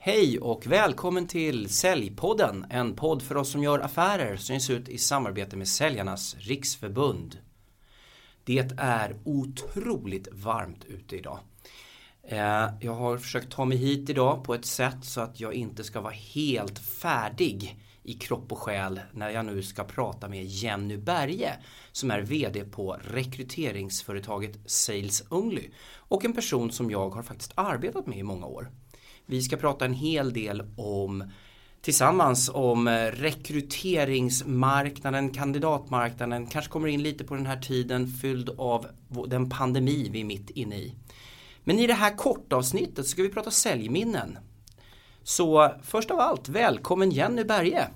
Hej och välkommen till Säljpodden, en podd för oss som gör affärer som ges ut i samarbete med Säljarnas Riksförbund. Det är otroligt varmt ute idag. Eh, jag har försökt ta mig hit idag på ett sätt så att jag inte ska vara helt färdig i kropp och själ när jag nu ska prata med Jenny Berge som är VD på rekryteringsföretaget Sales Only och en person som jag har faktiskt arbetat med i många år. Vi ska prata en hel del om tillsammans om eh, rekryteringsmarknaden, kandidatmarknaden, kanske kommer in lite på den här tiden fylld av den pandemi vi är mitt inne i. Men i det här kortavsnittet ska vi prata säljminnen. Så först av allt, välkommen Jenny Berge!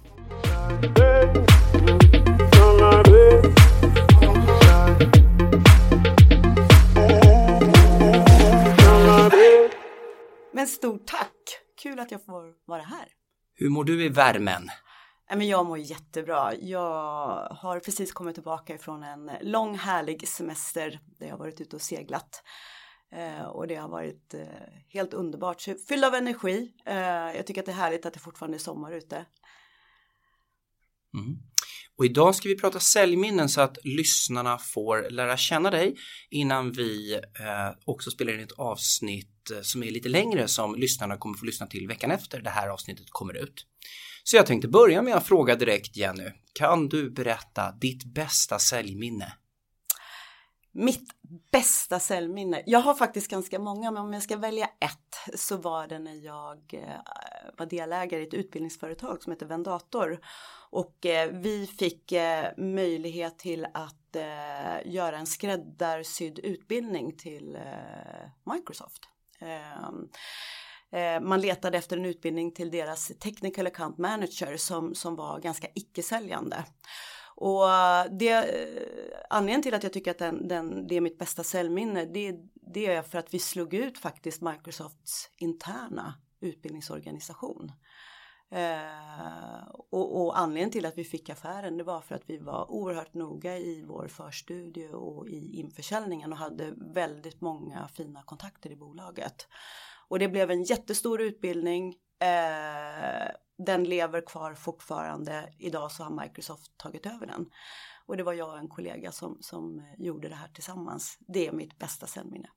Att jag får vara här. Hur mår du i värmen? Men jag mår jättebra. Jag har precis kommit tillbaka ifrån en lång härlig semester där jag varit ute och seglat. Eh, och det har varit eh, helt underbart, fylld av energi. Eh, jag tycker att det är härligt att det fortfarande är sommar ute. Mm. Och idag ska vi prata säljminnen så att lyssnarna får lära känna dig innan vi också spelar in ett avsnitt Eh, som är lite längre som lyssnarna kommer få lyssna till veckan efter det här avsnittet kommer ut. Så jag tänkte börja med att fråga direkt Jenny, kan du berätta ditt bästa säljminne? Mitt bästa säljminne? Jag har faktiskt ganska många, men om jag ska välja ett så var det när jag eh, var delägare i ett utbildningsföretag som heter Vendator. Och eh, vi fick möjlighet till att göra en skräddarsydd utbildning till Microsoft. Ehm, eh, man letade efter en utbildning till deras technical account manager som, som var ganska icke-säljande. Och eh, det, eh, anledningen till att jag tycker att den, den, det är mitt bästa säljminne det, det är för att vi slog ut faktiskt Microsofts interna utbildningsorganisation. Eh, och, och, anledningen till att vi fick affären det var för att vi var oerhört noga i vår förstudie och i införsäljningen och hade väldigt många fina kontakter i bolaget. Och det blev en jättestor utbildning eh, den lever kvar fortfarande. Idag så har Microsoft tagit över den. Och det var jag och en kollega som, som gjorde det här tillsammans. Det är mitt bästa sändminne.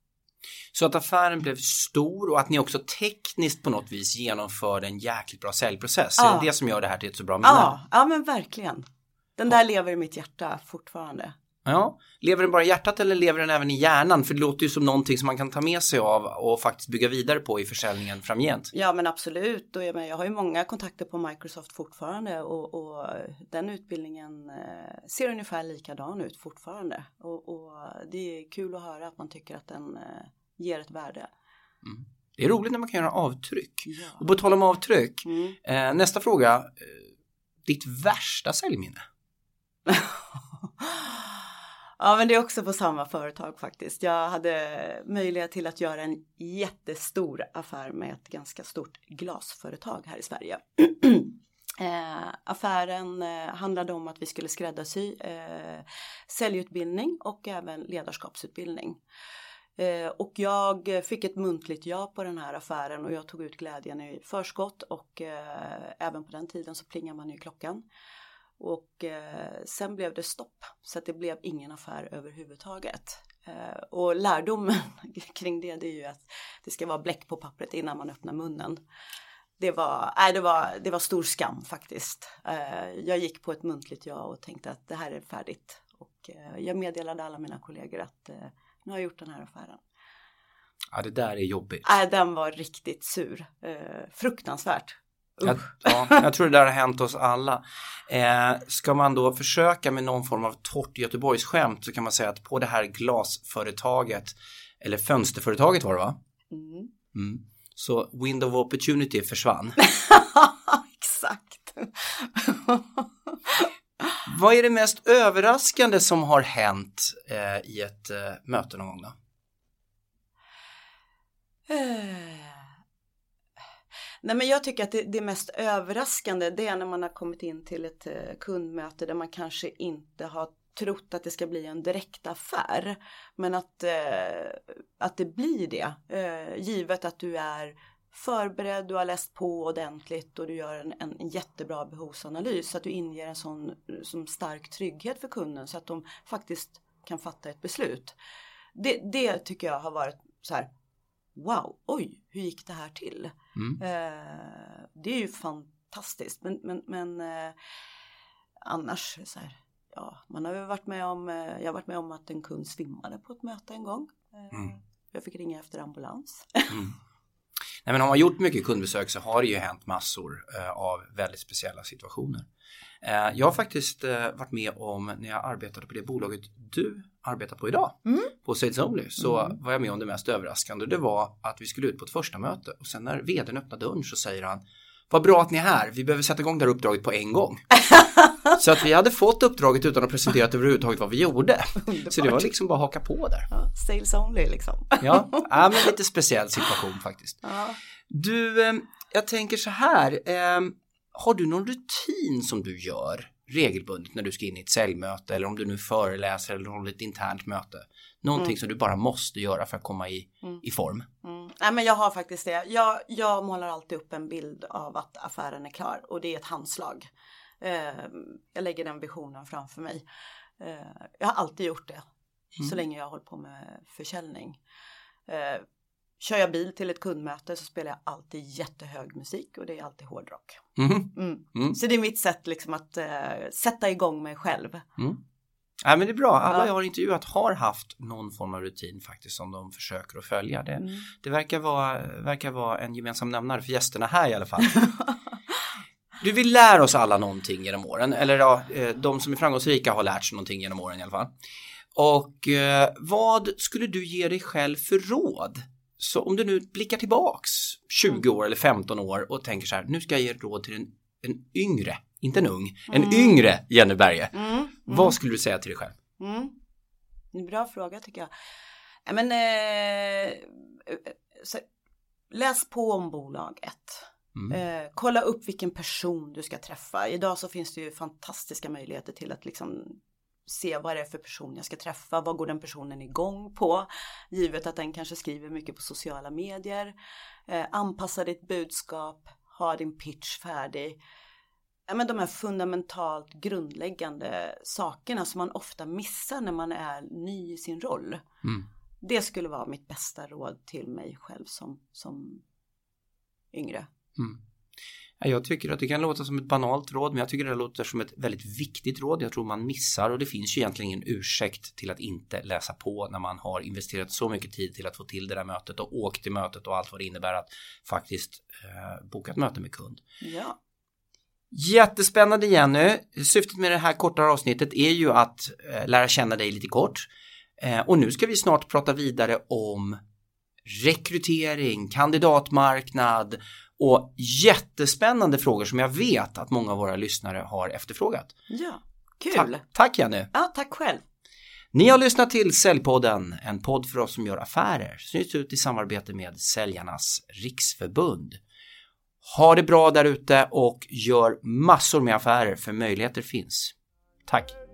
Så att affären blev stor och att ni också tekniskt på något vis genomförde en jäkligt bra säljprocess. Ja. Är det det som gör det här till ett så bra minne? Ja, ja men verkligen. Den där lever i mitt hjärta fortfarande. Ja, lever den bara i hjärtat eller lever den även i hjärnan? För det låter ju som någonting som man kan ta med sig av och faktiskt bygga vidare på i försäljningen framgent. Ja men absolut och jag, men, jag har ju många kontakter på Microsoft fortfarande och, och den utbildningen eh, ser ungefär likadan ut fortfarande. Och, och, det är kul att höra att man tycker att den eh, ger ett värde. Mm. Det är roligt när man kan göra avtryck. Ja. Och på tal om avtryck, mm. eh, nästa fråga. Ditt värsta säljminne? Ja, men det är också på samma företag faktiskt. Jag hade möjlighet till att göra en jättestor affär med ett ganska stort glasföretag här i Sverige. Eh, affären eh, handlade om att vi skulle skräddarsy eh, säljutbildning och även ledarskapsutbildning. Eh, och jag fick ett muntligt ja på den här affären och jag tog ut glädjen i förskott och eh, även på den tiden så plingar man i klockan. Och eh, sen blev det stopp så att det blev ingen affär överhuvudtaget. Eh, och lärdomen kring det, det är ju att det ska vara bläck på pappret innan man öppnar munnen. Det var, nej, det var, det var stor skam faktiskt. Eh, jag gick på ett muntligt ja och tänkte att det här är färdigt. Och eh, jag meddelade alla mina kollegor att eh, nu har jag gjort den här affären. Ja, det där är jobbigt. Nej, den var riktigt sur. Eh, fruktansvärt. Jag, ja, jag tror det där har hänt oss alla. Eh, ska man då försöka med någon form av torrt Göteborgsskämt så kan man säga att på det här glasföretaget, eller fönsterföretaget var det va? Mm. Mm. Så window of opportunity försvann. Exakt. Vad är det mest överraskande som har hänt eh, i ett eh, möte någon gång då? Nej men jag tycker att det, det mest överraskande det är när man har kommit in till ett eh, kundmöte där man kanske inte har trott att det ska bli en direktaffär. Men att, eh, att det blir det. Eh, givet att du är förberedd, du har läst på ordentligt och du gör en, en jättebra behovsanalys så att du inger en sån som stark trygghet för kunden så att de faktiskt kan fatta ett beslut. Det, det tycker jag har varit så här, wow, oj, hur gick det här till? Mm. Eh, det är ju fantastiskt, men, men, men eh, annars så här, ja, man har ju varit med om, eh, jag har varit med om att en kund svimmade på ett möte en gång. Eh, mm. Jag fick ringa efter ambulans. Mm. Nej, men har man gjort mycket kundbesök så har det ju hänt massor eh, av väldigt speciella situationer. Eh, jag har faktiskt eh, varit med om när jag arbetade på det bolaget du arbetar på idag mm. på Sales Only så mm. var jag med om det mest överraskande. Det var att vi skulle ut på ett första möte och sen när vdn öppnar dörren så säger han vad bra att ni är här, vi behöver sätta igång det här uppdraget på en gång. så att vi hade fått uppdraget utan att presentera överhuvudtaget vad vi gjorde. så det var liksom bara att haka på där. Ja, sales only liksom. ja, ja, men lite speciell situation faktiskt. Ja. Du, eh, jag tänker så här, eh, har du någon rutin som du gör regelbundet när du ska in i ett säljmöte eller om du nu föreläser eller håller ett internt möte? Någonting mm. som du bara måste göra för att komma i, mm. i form. Mm. Nej men jag har faktiskt det. Jag, jag målar alltid upp en bild av att affären är klar och det är ett handslag. Eh, jag lägger den visionen framför mig. Eh, jag har alltid gjort det så mm. länge jag har hållit på med försäljning. Eh, kör jag bil till ett kundmöte så spelar jag alltid jättehög musik och det är alltid hårdrock. Mm. Mm. Mm. Så det är mitt sätt liksom att uh, sätta igång mig själv. Mm. Ja, men det är bra. Alla jag har intervjuat har haft någon form av rutin faktiskt som de försöker att följa. Det, mm. det verkar, vara, verkar vara en gemensam nämnare för gästerna här i alla fall. Du vill lära oss alla någonting genom åren, eller ja, eh, de som är framgångsrika har lärt sig någonting genom åren i alla fall. Och eh, vad skulle du ge dig själv för råd? Så om du nu blickar tillbaks 20 år eller 15 år och tänker så här, nu ska jag ge råd till en, en yngre inte en ung, en mm. yngre Jenny Berge. Mm. Mm. Vad skulle du säga till dig själv? Mm. En bra fråga tycker jag. Men, eh, så, läs på om bolaget. Mm. Eh, kolla upp vilken person du ska träffa. Idag så finns det ju fantastiska möjligheter till att liksom se vad det är för person jag ska träffa. Vad går den personen igång på? Givet att den kanske skriver mycket på sociala medier. Eh, anpassa ditt budskap. Ha din pitch färdig ja, men de här fundamentalt grundläggande sakerna som man ofta missar när man är ny i sin roll. Mm. Det skulle vara mitt bästa råd till mig själv som, som yngre. Mm. Jag tycker att det kan låta som ett banalt råd men jag tycker det låter som ett väldigt viktigt råd. Jag tror man missar och det finns ju egentligen ingen ursäkt till att inte läsa på när man har investerat så mycket tid till att få till det där mötet och åkt till mötet och allt vad det innebär att faktiskt eh, boka ett möte med kund. Ja. Jättespännande Jenny. Syftet med det här kortare avsnittet är ju att eh, lära känna dig lite kort. Eh, och nu ska vi snart prata vidare om rekrytering, kandidatmarknad och jättespännande frågor som jag vet att många av våra lyssnare har efterfrågat. Ja, kul. Ta tack Jenny. Ja, tack själv. Ni har lyssnat till Säljpodden, en podd för oss som gör affärer, ges ut i samarbete med Säljarnas Riksförbund. Ha det bra där ute och gör massor med affärer för möjligheter finns. Tack!